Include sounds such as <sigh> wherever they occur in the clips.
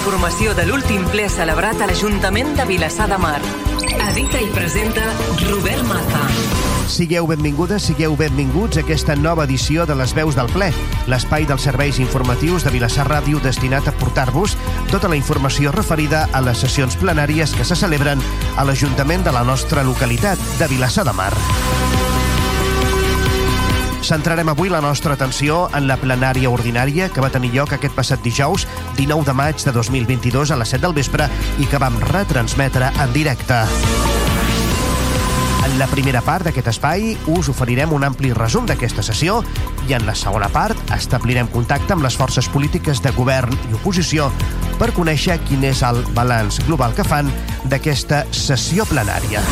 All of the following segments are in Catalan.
informació de l'últim ple celebrat a l'Ajuntament de Vilassar de Mar. Edita i presenta Robert Maza. Sigueu benvingudes, sigueu benvinguts a aquesta nova edició de les veus del ple, l'espai dels serveis informatius de Vilassar Ràdio destinat a portar-vos tota la informació referida a les sessions plenàries que se celebren a l'Ajuntament de la nostra localitat de Vilassar de Mar. Centrarem avui la nostra atenció en la plenària ordinària que va tenir lloc aquest passat dijous, 19 de maig de 2022 a les 7 del vespre i que vam retransmetre en directe. En la primera part d'aquest espai us oferirem un ampli resum d'aquesta sessió i en la segona part establirem contacte amb les forces polítiques de govern i oposició per conèixer quin és el balanç global que fan d'aquesta sessió plenària.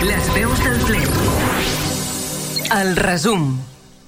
Les veus del ple. El resum.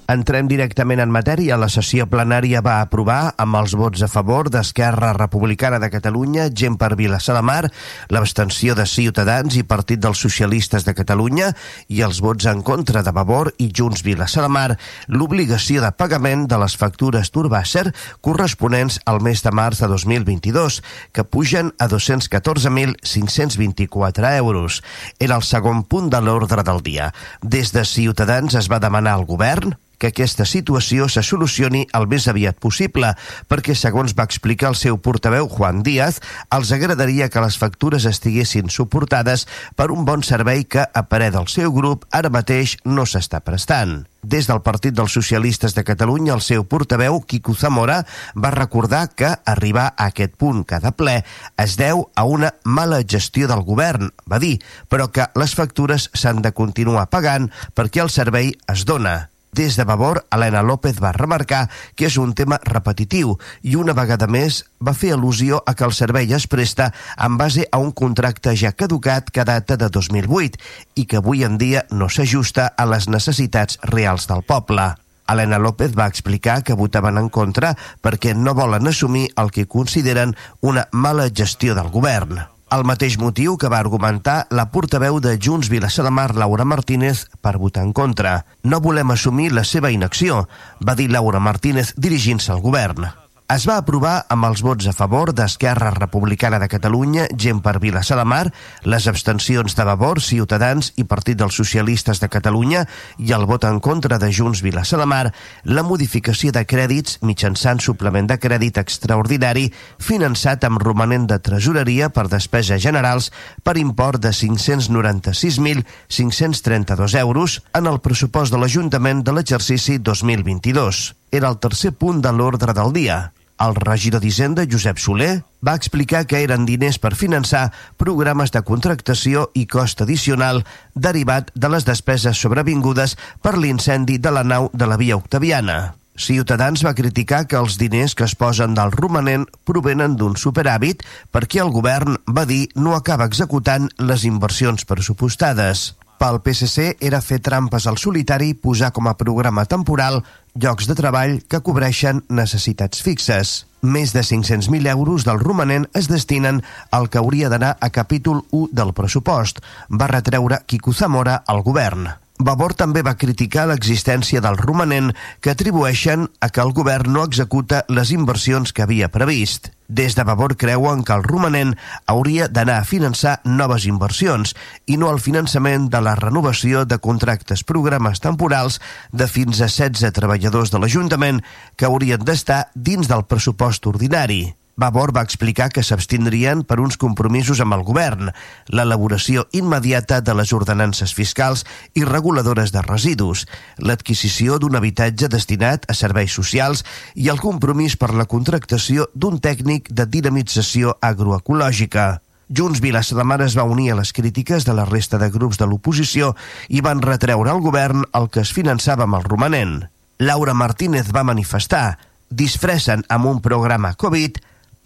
Entrem directament en matèria. La sessió plenària va aprovar amb els vots a favor d'Esquerra Republicana de Catalunya, gent per Vilassar de Mar, l'abstenció de Ciutadans i Partit dels Socialistes de Catalunya i els vots en contra de Vavor i Junts Vilassar de Mar l'obligació de pagament de les factures d'Urbàcer corresponents al mes de març de 2022, que pugen a 214.524 euros. Era el segon punt de l'ordre del dia. Des de Ciutadans es va demanar al govern que aquesta situació se solucioni el més aviat possible, perquè, segons va explicar el seu portaveu Juan Díaz, els agradaria que les factures estiguessin suportades per un bon servei que, a parer del seu grup, ara mateix no s'està prestant. Des del Partit dels Socialistes de Catalunya, el seu portaveu, Quico Zamora, va recordar que arribar a aquest punt cada ple es deu a una mala gestió del govern, va dir, però que les factures s'han de continuar pagant perquè el servei es dona. Des de Vavor, Helena López va remarcar que és un tema repetitiu i una vegada més va fer al·lusió a que el servei es presta en base a un contracte ja caducat que data de 2008 i que avui en dia no s'ajusta a les necessitats reals del poble. Helena López va explicar que votaven en contra perquè no volen assumir el que consideren una mala gestió del govern. El mateix motiu que va argumentar la portaveu de Junts Vilassar de Mar, Laura Martínez, per votar en contra. No volem assumir la seva inacció, va dir Laura Martínez dirigint-se al govern. Es va aprovar amb els vots a favor d'Esquerra Republicana de Catalunya, gent per Vilassar de Mar, les abstencions de Vavor, Ciutadans i Partit dels Socialistes de Catalunya i el vot en contra de Junts Vilassar de Mar, la modificació de crèdits mitjançant suplement de crèdit extraordinari finançat amb romanent de tresoreria per despeses generals per import de 596.532 euros en el pressupost de l'Ajuntament de l'exercici 2022. Era el tercer punt de l'ordre del dia. El regidor d'Hisenda, Josep Soler, va explicar que eren diners per finançar programes de contractació i cost addicional derivat de les despeses sobrevingudes per l'incendi de la nau de la via Octaviana. Ciutadans va criticar que els diners que es posen del romanent provenen d'un superàvit perquè el govern, va dir, no acaba executant les inversions pressupostades. Pel PSC era fer trampes al solitari posar com a programa temporal llocs de treball que cobreixen necessitats fixes. Més de 500.000 euros del romanent es destinen al que hauria d'anar a capítol 1 del pressupost, va retreure Quico Zamora al govern. Vavor també va criticar l'existència del romanent que atribueixen a que el govern no executa les inversions que havia previst. Des de Vavor creuen que el romanent hauria d'anar a finançar noves inversions i no el finançament de la renovació de contractes programes temporals de fins a 16 treballadors de l'Ajuntament que haurien d'estar dins del pressupost ordinari. Vavor va explicar que s'abstindrien per uns compromisos amb el govern, l'elaboració immediata de les ordenances fiscals i reguladores de residus, l'adquisició d'un habitatge destinat a serveis socials i el compromís per la contractació d'un tècnic de dinamització agroecològica. Junts Vilassar de Mar es va unir a les crítiques de la resta de grups de l'oposició i van retreure al govern el que es finançava amb el romanent. Laura Martínez va manifestar disfressen amb un programa Covid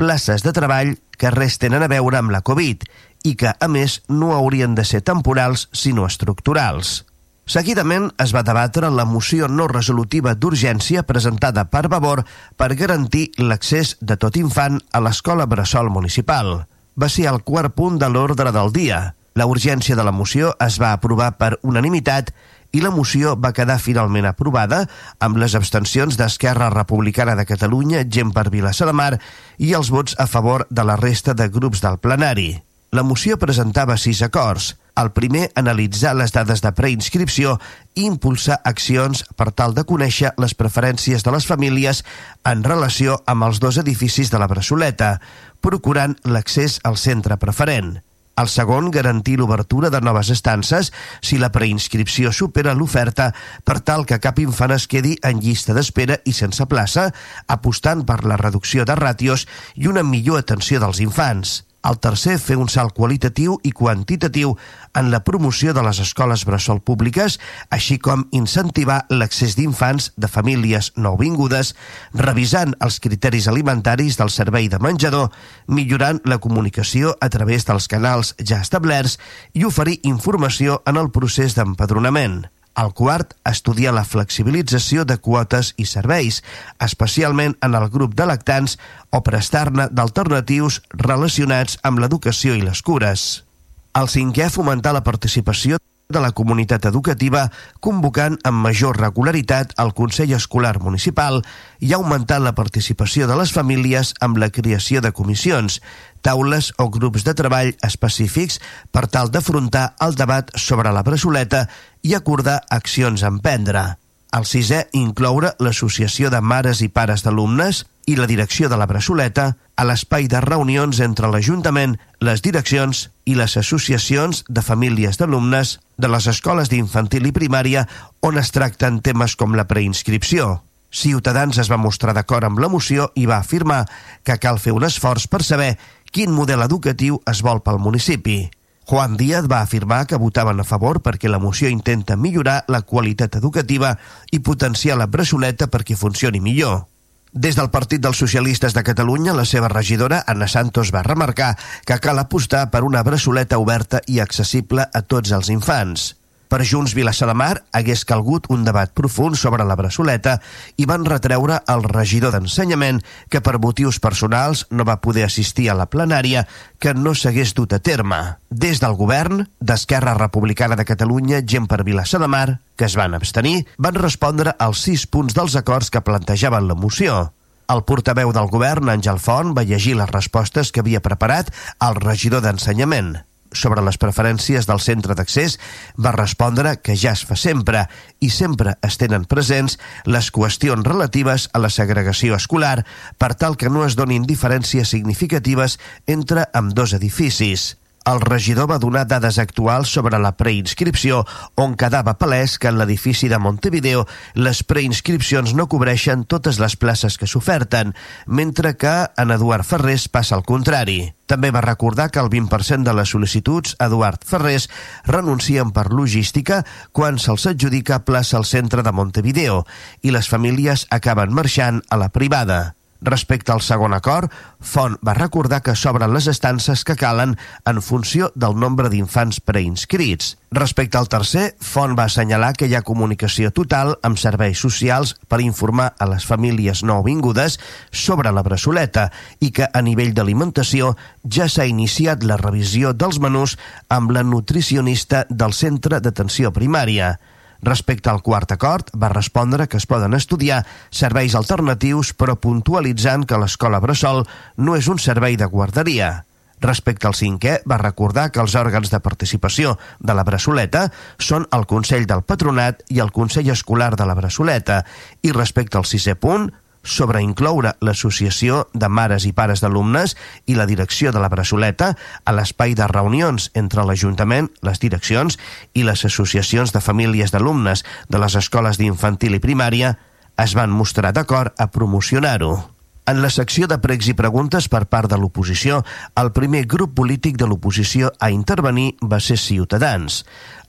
places de treball que res tenen a veure amb la Covid i que, a més, no haurien de ser temporals, sinó estructurals. Seguidament es va debatre la moció no resolutiva d'urgència presentada per Vavor per garantir l'accés de tot infant a l'escola Bressol Municipal. Va ser el quart punt de l'ordre del dia. La urgència de la moció es va aprovar per unanimitat i la moció va quedar finalment aprovada amb les abstencions d'Esquerra Republicana de Catalunya, Gent per Vilassar de Mar i els vots a favor de la resta de grups del plenari. La moció presentava sis acords. El primer, analitzar les dades de preinscripció i impulsar accions per tal de conèixer les preferències de les famílies en relació amb els dos edificis de la Bressoleta, procurant l'accés al centre preferent. El segon, garantir l'obertura de noves estances si la preinscripció supera l'oferta per tal que cap infant es quedi en llista d'espera i sense plaça, apostant per la reducció de ràtios i una millor atenció dels infants. El tercer, fer un salt qualitatiu i quantitatiu en la promoció de les escoles bressol públiques, així com incentivar l'accés d'infants de famílies nouvingudes, revisant els criteris alimentaris del servei de menjador, millorant la comunicació a través dels canals ja establerts i oferir informació en el procés d'empadronament. El quart, estudiar la flexibilització de quotes i serveis, especialment en el grup de lactants o prestar-ne d'alternatius relacionats amb l'educació i les cures. El cinquè, fomentar la participació de la comunitat educativa convocant amb major regularitat el Consell Escolar Municipal i augmentant la participació de les famílies amb la creació de comissions, taules o grups de treball específics per tal d'afrontar el debat sobre la braçoleta i acordar accions a emprendre. El sisè, incloure l'associació de mares i pares d'alumnes i la direcció de la braçoleta a l'espai de reunions entre l'Ajuntament, les direccions i les associacions de famílies d'alumnes de les escoles d'infantil i primària on es tracten temes com la preinscripció. Ciutadans es va mostrar d'acord amb la moció i va afirmar que cal fer un esforç per saber quin model educatiu es vol pel municipi. Juan Díaz va afirmar que votaven a favor perquè la moció intenta millorar la qualitat educativa i potenciar la braçoleta perquè funcioni millor. Des del Partit dels Socialistes de Catalunya, la seva regidora, Anna Santos, va remarcar que cal apostar per una braçoleta oberta i accessible a tots els infants. Per Junts Vilassar de Mar hagués calgut un debat profund sobre la braçoleta i van retreure al regidor d'Ensenyament que per motius personals no va poder assistir a la plenària que no s'hagués dut a terme. Des del govern, d'Esquerra Republicana de Catalunya, gent per Vilassar de Mar, que es van abstenir, van respondre als sis punts dels acords que plantejaven la moció. El portaveu del govern, Àngel Font, va llegir les respostes que havia preparat el regidor d'Ensenyament sobre les preferències del centre d'accés va respondre que ja es fa sempre i sempre es tenen presents les qüestions relatives a la segregació escolar per tal que no es donin diferències significatives entre amb dos edificis. El regidor va donar dades actuals sobre la preinscripció, on quedava palès que en l'edifici de Montevideo les preinscripcions no cobreixen totes les places que s'oferten, mentre que en Eduard Ferrés passa el contrari. També va recordar que el 20% de les sol·licituds Eduard Ferrés renuncien per logística quan se'ls adjudica plaça al centre de Montevideo i les famílies acaben marxant a la privada. Respecte al segon acord, Font va recordar que s'obren les estances que calen en funció del nombre d'infants preinscrits. Respecte al tercer, Font va assenyalar que hi ha comunicació total amb serveis socials per informar a les famílies nouvingudes sobre la braçoleta i que a nivell d'alimentació ja s'ha iniciat la revisió dels menús amb la nutricionista del centre d'atenció primària. Respecte al quart acord, va respondre que es poden estudiar serveis alternatius però puntualitzant que l'escola Bressol no és un servei de guarderia. Respecte al cinquè, va recordar que els òrgans de participació de la Bressoleta són el Consell del Patronat i el Consell Escolar de la Bressoleta i respecte al sisè punt, sobre incloure l'associació de mares i pares d'alumnes i la direcció de la Bressoleta a l'espai de reunions entre l'Ajuntament, les direccions i les associacions de famílies d'alumnes de les escoles d'infantil i primària es van mostrar d'acord a promocionar-ho. En la secció de pregs i preguntes per part de l'oposició, el primer grup polític de l'oposició a intervenir va ser Ciutadans.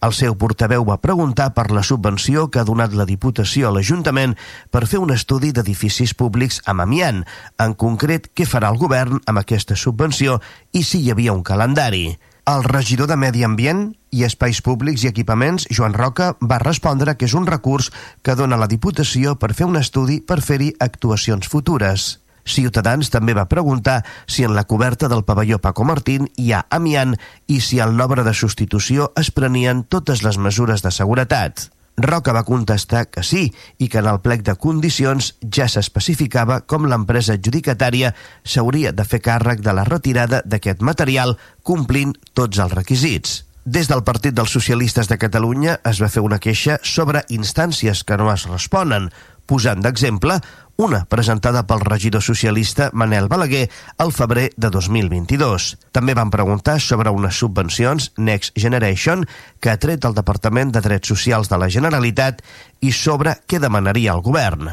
El seu portaveu va preguntar per la subvenció que ha donat la Diputació a l'Ajuntament per fer un estudi d'edificis públics a Mamian. En concret, què farà el govern amb aquesta subvenció i si hi havia un calendari. El regidor de Medi Ambient i Espais Públics i Equipaments, Joan Roca, va respondre que és un recurs que dona la Diputació per fer un estudi per fer-hi actuacions futures. Ciutadans també va preguntar si en la coberta del pavelló Paco Martín hi ha amiant i si en l'obra de substitució es prenien totes les mesures de seguretat. Roca va contestar que sí i que en el plec de condicions ja s'especificava com l'empresa adjudicatària s'hauria de fer càrrec de la retirada d'aquest material complint tots els requisits. Des del Partit dels Socialistes de Catalunya es va fer una queixa sobre instàncies que no es responen, posant d'exemple una presentada pel regidor socialista Manel Balaguer al febrer de 2022. També van preguntar sobre unes subvencions Next Generation que ha tret el Departament de Drets Socials de la Generalitat i sobre què demanaria el govern.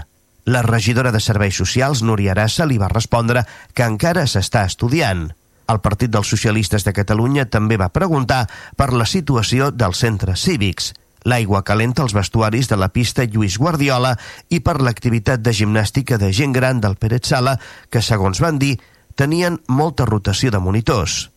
La regidora de Serveis Socials, Núria Arassa, li va respondre que encara s'està estudiant. El Partit dels Socialistes de Catalunya també va preguntar per la situació dels centres cívics l'aigua calenta als vestuaris de la pista Lluís Guardiola i per l'activitat de gimnàstica de gent gran del Pérez Sala, que, segons van dir, tenien molta rotació de monitors.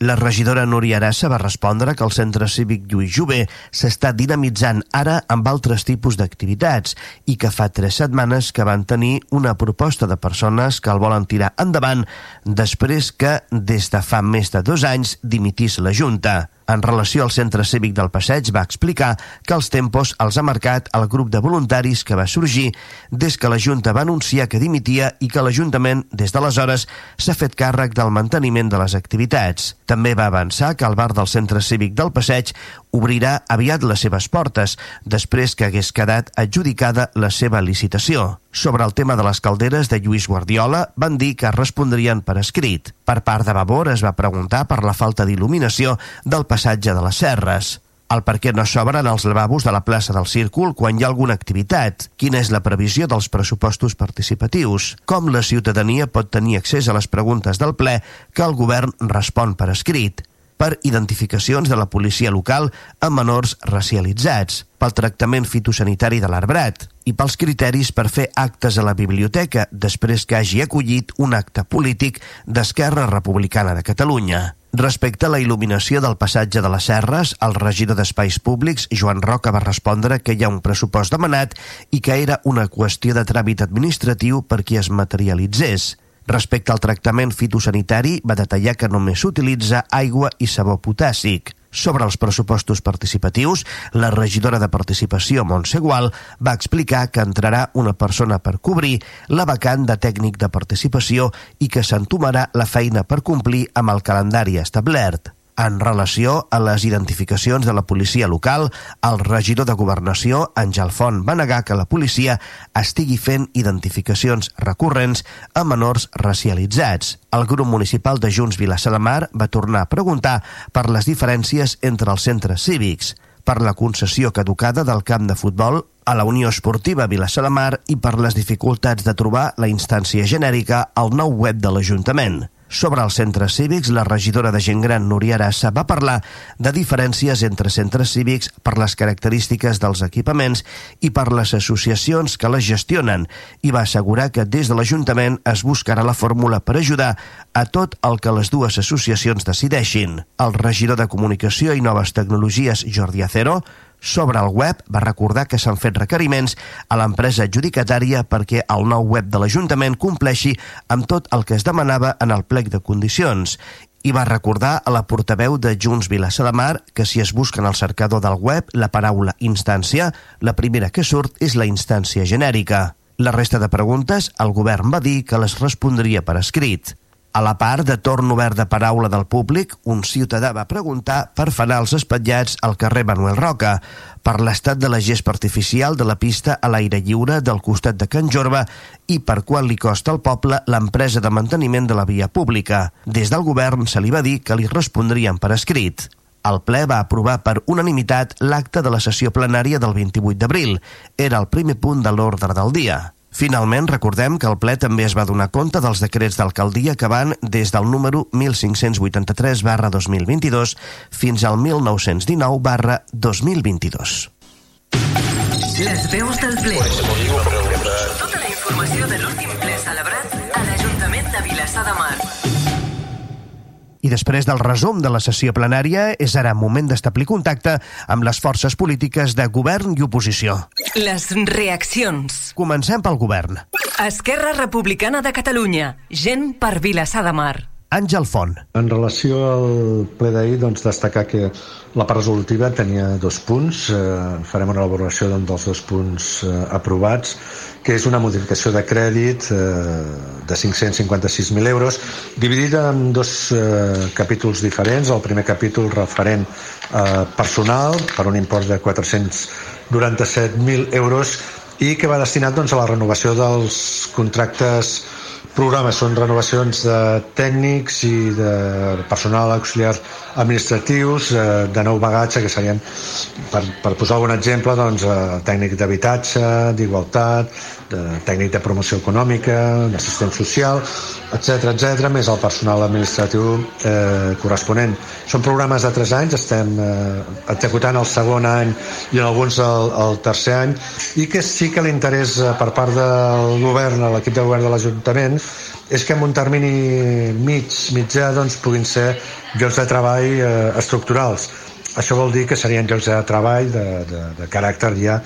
La regidora Núria Arassa va respondre que el centre cívic Lluís Jové s'està dinamitzant ara amb altres tipus d'activitats i que fa tres setmanes que van tenir una proposta de persones que el volen tirar endavant després que, des de fa més de dos anys, dimitís la Junta. En relació al centre cívic del Passeig, va explicar que els tempos els ha marcat el grup de voluntaris que va sorgir des que la Junta va anunciar que dimitia i que l'Ajuntament, des d'aleshores, s'ha fet càrrec del manteniment de les activitats. També va avançar que el bar del centre cívic del Passeig obrirà aviat les seves portes, després que hagués quedat adjudicada la seva licitació. Sobre el tema de les calderes de Lluís Guardiola, van dir que respondrien per escrit. Per part de Vavor es va preguntar per la falta d'il·luminació del passatge de les Serres el per què no s'obren els lavabos de la plaça del Círcul quan hi ha alguna activitat, quina és la previsió dels pressupostos participatius, com la ciutadania pot tenir accés a les preguntes del ple que el govern respon per escrit, per identificacions de la policia local amb menors racialitzats, pel tractament fitosanitari de l'arbrat i pels criteris per fer actes a la biblioteca després que hagi acollit un acte polític d'Esquerra Republicana de Catalunya. Respecte a la il·luminació del passatge de les Serres, el regidor d'Espais Públics, Joan Roca, va respondre que hi ha un pressupost demanat i que era una qüestió de tràmit administratiu per qui es materialitzés. Respecte al tractament fitosanitari, va detallar que només s'utilitza aigua i sabó potàssic. Sobre els pressupostos participatius, la regidora de Participació, Montse Gual, va explicar que entrarà una persona per cobrir la vacant de tècnic de participació i que s'entomarà la feina per complir amb el calendari establert. En relació a les identificacions de la policia local, el regidor de Governació, Àngel Font, va negar que la policia estigui fent identificacions recurrents a menors racialitzats. El grup municipal de Junts Vilassar de Mar va tornar a preguntar per les diferències entre els centres cívics, per la concessió caducada del camp de futbol a la Unió Esportiva Vilassar de Mar i per les dificultats de trobar la instància genèrica al nou web de l'Ajuntament. Sobre els centres cívics, la regidora de gent gran Núria Arassa va parlar de diferències entre centres cívics per les característiques dels equipaments i per les associacions que les gestionen i va assegurar que des de l'Ajuntament es buscarà la fórmula per ajudar a tot el que les dues associacions decideixin. El regidor de Comunicació i Noves Tecnologies, Jordi Acero, sobre el web va recordar que s'han fet requeriments a l'empresa adjudicatària perquè el nou web de l'Ajuntament compleixi amb tot el que es demanava en el plec de condicions i va recordar a la portaveu de Junts Vilassar de Mar que si es busca en el cercador del web la paraula instància, la primera que surt és la instància genèrica. La resta de preguntes, el govern va dir que les respondria per escrit. A la part de torn obert de paraula del públic, un ciutadà va preguntar per fanals espatllats al carrer Manuel Roca, per l'estat de la gespa artificial de la pista a l'aire lliure del costat de Can Jorba i per quan li costa al poble l'empresa de manteniment de la via pública. Des del govern se li va dir que li respondrien per escrit. El ple va aprovar per unanimitat l'acte de la sessió plenària del 28 d'abril. Era el primer punt de l'ordre del dia. Finalment, recordem que el ple també es va donar compte dels decrets d'alcaldia que van des del número 1583 barra 2022 fins al 1919 barra 2022. Les veus del ple. I després del resum de la sessió plenària, és ara moment d'establir contacte amb les forces polítiques de govern i oposició. Les reaccions. Comencem pel govern. Esquerra Republicana de Catalunya. Gent per Vilassar de Mar. Àngel Font. En relació al ple d'ahir, doncs, destacar que la part resolutiva tenia dos punts. Eh, farem una elaboració doncs, dels dos punts eh, aprovats, que és una modificació de crèdit eh, de 556.000 euros, dividida en dos eh, capítols diferents. El primer capítol referent eh, personal, per un import de 497.000 euros, i que va destinat doncs, a la renovació dels contractes programes són renovacions de tècnics i de personal auxiliar administratius eh, de nou bagatge que serien per, per posar algun exemple doncs, eh, tècnic d'habitatge, d'igualtat de tècnic de promoció econòmica d'assistent social etc etc més el personal administratiu eh, corresponent són programes de 3 anys estem eh, executant el segon any i en alguns el, el tercer any i que sí que l'interès eh, per part del govern, l'equip de govern de l'Ajuntament és que en un termini mig, mitjà, doncs, puguin ser llocs de treball eh, estructurals. Això vol dir que serien llocs de treball de, de, de caràcter ja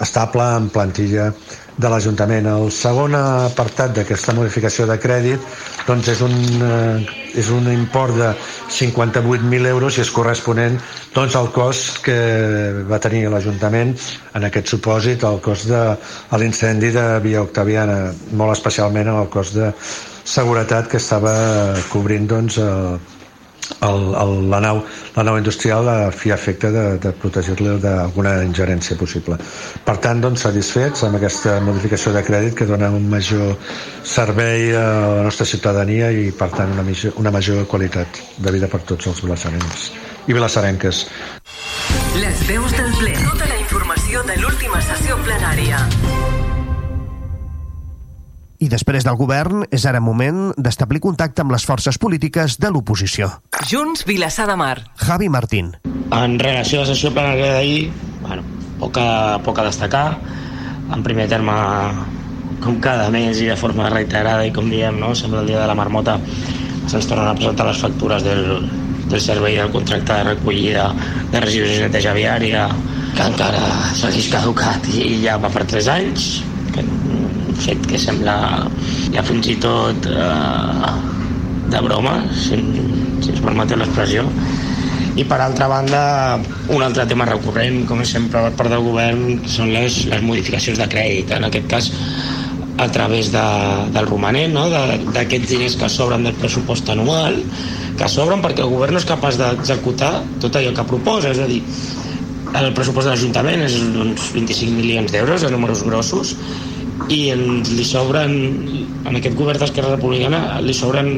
estable en plantilla de l'Ajuntament. El segon apartat d'aquesta modificació de crèdit doncs és, un, eh, és un import de 58.000 euros i és corresponent doncs, al cost que va tenir l'Ajuntament en aquest supòsit, el cost de l'incendi de Via Octaviana, molt especialment en el cost de seguretat que estava cobrint doncs, el, el, el, la, nau, la nau industrial a fi efecte de, de protegir-li d'alguna ingerència possible. Per tant, doncs, satisfets amb aquesta modificació de crèdit que dona un major servei a la nostra ciutadania i, per tant, una major, una major qualitat de vida per tots els vilassarencs i vilassarenques. Les veus del ple. Tota la informació de l'última sessió plenària. I després del govern, és ara moment d'establir contacte amb les forces polítiques de l'oposició. Junts, Vilassar de Mar. Javi Martín. En relació a la sessió plenària d'ahir, bueno, poc a, poc a destacar. En primer terme, com cada mes i de forma reiterada, i com diem, no? sembla el dia de la marmota, se'ns tornen a presentar les factures del, del servei del contracte de recollida de residus i neteja viària, que encara segueix caducat i ja va per 3 anys, que fet que sembla ja fins i tot eh, de broma, si, si es permeteu l'expressió. I per altra banda, un altre tema recurrent, com sempre per part del govern, són les, les modificacions de crèdit. En aquest cas, a través de, del romanent, no? d'aquests de, diners que sobren del pressupost anual, que sobren perquè el govern no és capaç d'executar tot allò que proposa, és a dir, el pressupost de l'Ajuntament és uns 25 milions d'euros de números grossos i ens li sobren en aquest govern d'Esquerra Republicana li sobren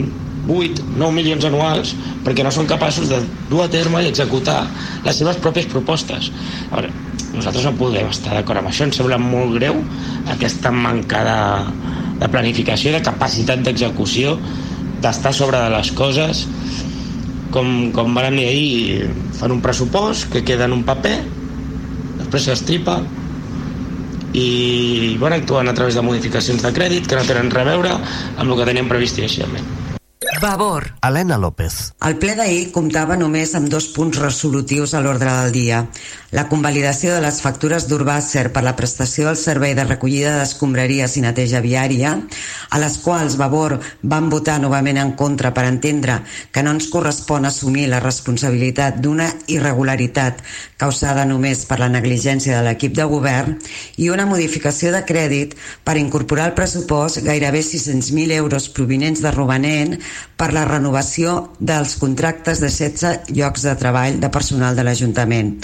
8, 9 milions anuals perquè no són capaços de dur a terme i executar les seves pròpies propostes. A veure, nosaltres no podem estar d'acord amb això, ens sembla molt greu aquesta manca de, de planificació, de capacitat d'execució, d'estar sobre de les coses, com, com vam dir ahir, fan un pressupost que queda en un paper, després s'estripa, i bueno, actuen a través de modificacions de crèdit que no tenen a veure amb el que teníem previst inicialment. Vavor. Helena López. El ple d'ahir comptava només amb dos punts resolutius a l'ordre del dia. La convalidació de les factures d'Urbàcer per la prestació del servei de recollida d'escombraries i neteja viària, a les quals Vavor van votar novament en contra per entendre que no ens correspon assumir la responsabilitat d'una irregularitat causada només per la negligència de l'equip de govern i una modificació de crèdit per incorporar al pressupost gairebé 600.000 euros provinents de Romanent per la renovació dels contractes de 16 llocs de treball de personal de l'Ajuntament.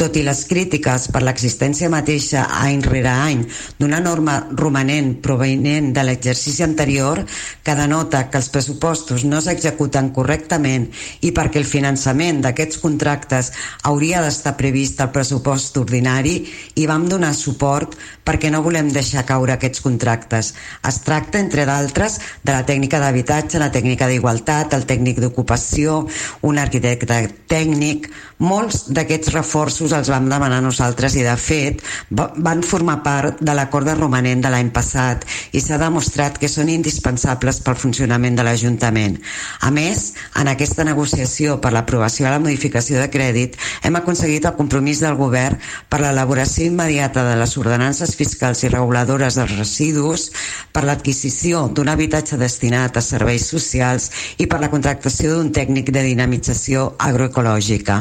Tot i les crítiques per l'existència mateixa any rere any d'una norma romanent provenent de l'exercici anterior que denota que els pressupostos no s'executen correctament i perquè el finançament d'aquests contractes hauria d'estar previst al pressupost ordinari i vam donar suport perquè no volem deixar caure aquests contractes. Es tracta, entre d'altres, de la tècnica d'habitatge, la tècnica d'igualtat, el tècnic d'ocupació, un arquitecte tècnic... Molts d'aquests reforços us els vam demanar nosaltres i de fet van formar part de l'acord de romanent de l'any passat i s'ha demostrat que són indispensables pel funcionament de l'Ajuntament. A més, en aquesta negociació per l'aprovació de la modificació de crèdit hem aconseguit el compromís del govern per l'elaboració immediata de les ordenances fiscals i reguladores dels residus, per l'adquisició d'un habitatge destinat a serveis socials i per la contractació d'un tècnic de dinamització agroecològica.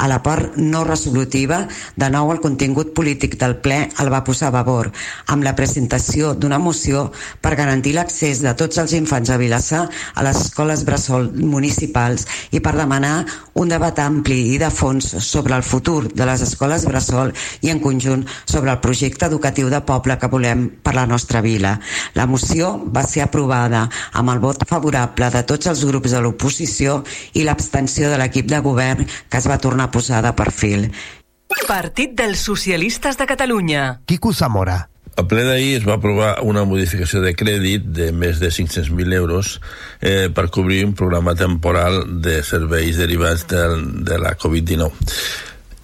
A la part no resolutiva, de nou el contingut polític del ple el va posar a favor, amb la presentació d'una moció per garantir l'accés de tots els infants a Vilassar a les escoles bressol municipals i per demanar un debat ampli i de fons sobre el futur de les escoles bressol i en conjunt sobre el projecte educatiu de poble que volem per la nostra vila. La moció va ser aprovada amb el vot favorable de tots els grups de l'oposició i l'abstenció de l'equip de govern que es va tornar a posar de perfil. Partit dels Socialistes de Catalunya. Quico Zamora. A ple d'ahir es va aprovar una modificació de crèdit de més de 500.000 euros eh, per cobrir un programa temporal de serveis derivats de, de la Covid-19.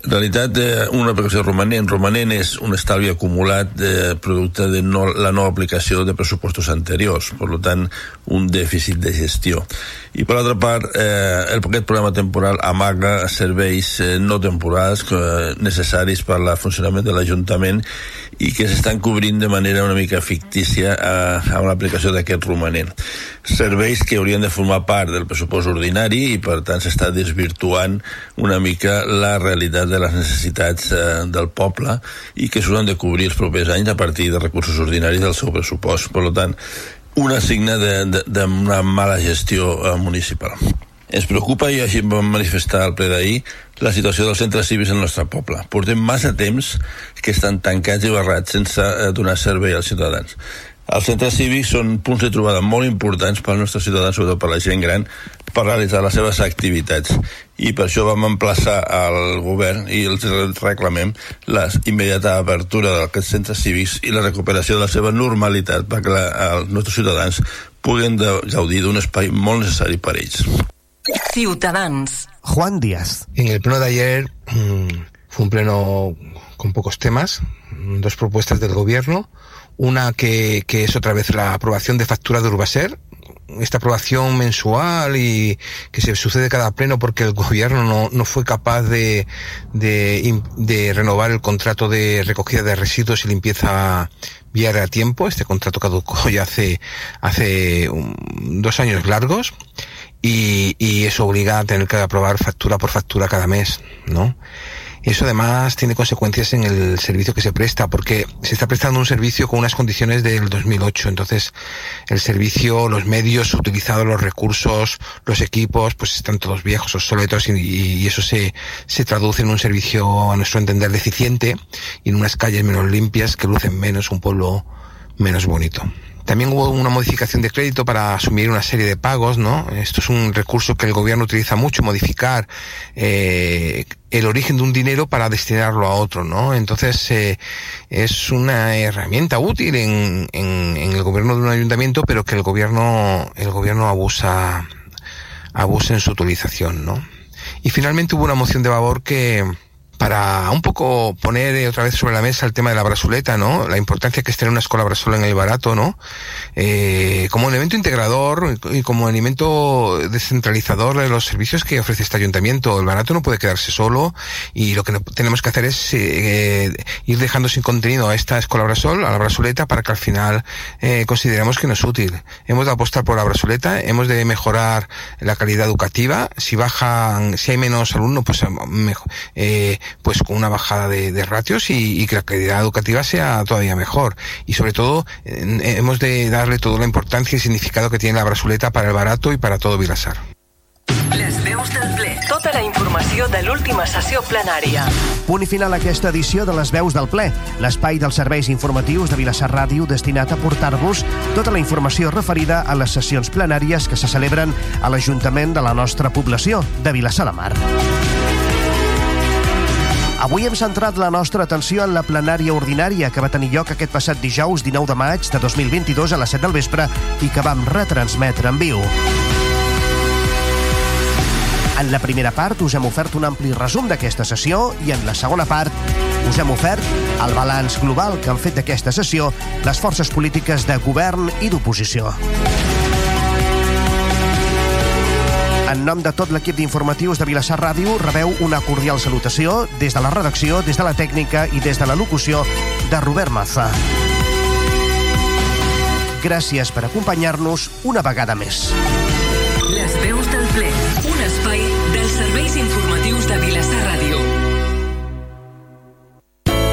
En realitat, eh, una aplicació romanent. Romanent és un estalvi acumulat de producte de no, la no aplicació de pressupostos anteriors, per tant, un dèficit de gestió. I per altra part, eh, el, aquest programa temporal amaga serveis eh, no temporals eh, necessaris per al funcionament de l'Ajuntament i que s'estan cobrint de manera una mica fictícia eh, amb l'aplicació d'aquest romanent. Serveis que haurien de formar part del pressupost ordinari i per tant s'està desvirtuant una mica la realitat de les necessitats eh, del poble i que s'hauran de cobrir els propers anys a partir de recursos ordinaris del seu pressupost. Per tant, una signa d'una mala gestió eh, municipal. Ens preocupa, i així vam manifestar el ple d'ahir, la situació dels centres cívics al nostre poble. Portem massa temps que estan tancats i barrats sense eh, donar servei als ciutadans. Els centres cívics són punts de trobada molt importants per als nostres ciutadans, sobretot per la gent gran, per realitzar les seves activitats. I per això vam emplaçar al govern i els reclamem la immediata apertura d'aquests centres cívics i la recuperació de la seva normalitat perquè la, els nostres ciutadans puguin gaudir d'un espai molt necessari per ells. Ciutadans. Juan Díaz. En el pleno de ayer mmm, fue un pleno con pocos temas, dos propuestas del gobierno, una que, que es otra vez la aprobación de factura de Urbaser, esta aprobación mensual y que se sucede cada pleno porque el gobierno no, no fue capaz de, de, de, renovar el contrato de recogida de residuos y limpieza viaria a tiempo. Este contrato caducó <laughs> ya hace, hace un, dos años largos y, y eso obliga a tener que aprobar factura por factura cada mes, ¿no? Eso además tiene consecuencias en el servicio que se presta, porque se está prestando un servicio con unas condiciones del 2008. Entonces, el servicio, los medios utilizados, los recursos, los equipos, pues están todos viejos, obsoletos, y, y eso se, se traduce en un servicio, a nuestro entender, deficiente y en unas calles menos limpias que lucen menos, un pueblo menos bonito. También hubo una modificación de crédito para asumir una serie de pagos, ¿no? Esto es un recurso que el gobierno utiliza mucho, modificar eh, el origen de un dinero para destinarlo a otro, ¿no? Entonces eh, es una herramienta útil en, en, en, el gobierno de un ayuntamiento, pero que el gobierno el gobierno abusa abusa en su utilización, ¿no? Y finalmente hubo una moción de favor que para un poco poner otra vez sobre la mesa el tema de la brazuleta, ¿no? La importancia que es tener una escuela brazola en el barato, ¿no? Eh, como elemento integrador y como elemento descentralizador de los servicios que ofrece este ayuntamiento. El barato no puede quedarse solo y lo que tenemos que hacer es eh, ir dejando sin contenido a esta escuela brasol, a la brazuleta, para que al final eh, consideremos que no es útil. Hemos de apostar por la brazuleta, hemos de mejorar la calidad educativa. Si bajan, si hay menos alumnos, pues mejor, eh, pues con una bajada de, de ratios y, y, que la calidad educativa sea todavía mejor. Y sobre todo, eh, hemos de darle toda la importancia y significado que tiene la braçoleta para el barato y para todo Vilassar. Les veus del ple. Tota la informació de l'última sessió plenària. Punt i final a aquesta edició de les veus del ple, l'espai dels serveis informatius de Vilassar Ràdio destinat a portar-vos tota la informació referida a les sessions plenàries que se celebren a l'Ajuntament de la nostra població, de Vilassar de Mar. Avui hem centrat la nostra atenció en la plenària ordinària que va tenir lloc aquest passat dijous 19 de maig de 2022 a les 7 del vespre i que vam retransmetre en viu. En la primera part us hem ofert un ampli resum d'aquesta sessió i en la segona part us hem ofert el balanç global que han fet d'aquesta sessió les forces polítiques de govern i d'oposició. En nom de tot l'equip d'informatius de Vilassar Ràdio, rebeu una cordial salutació des de la redacció, des de la tècnica i des de la locució de Robert Maza. Gràcies per acompanyar-nos una vegada més. Les veus del ple, un espai dels serveis informatius de Vilassar Ràdio.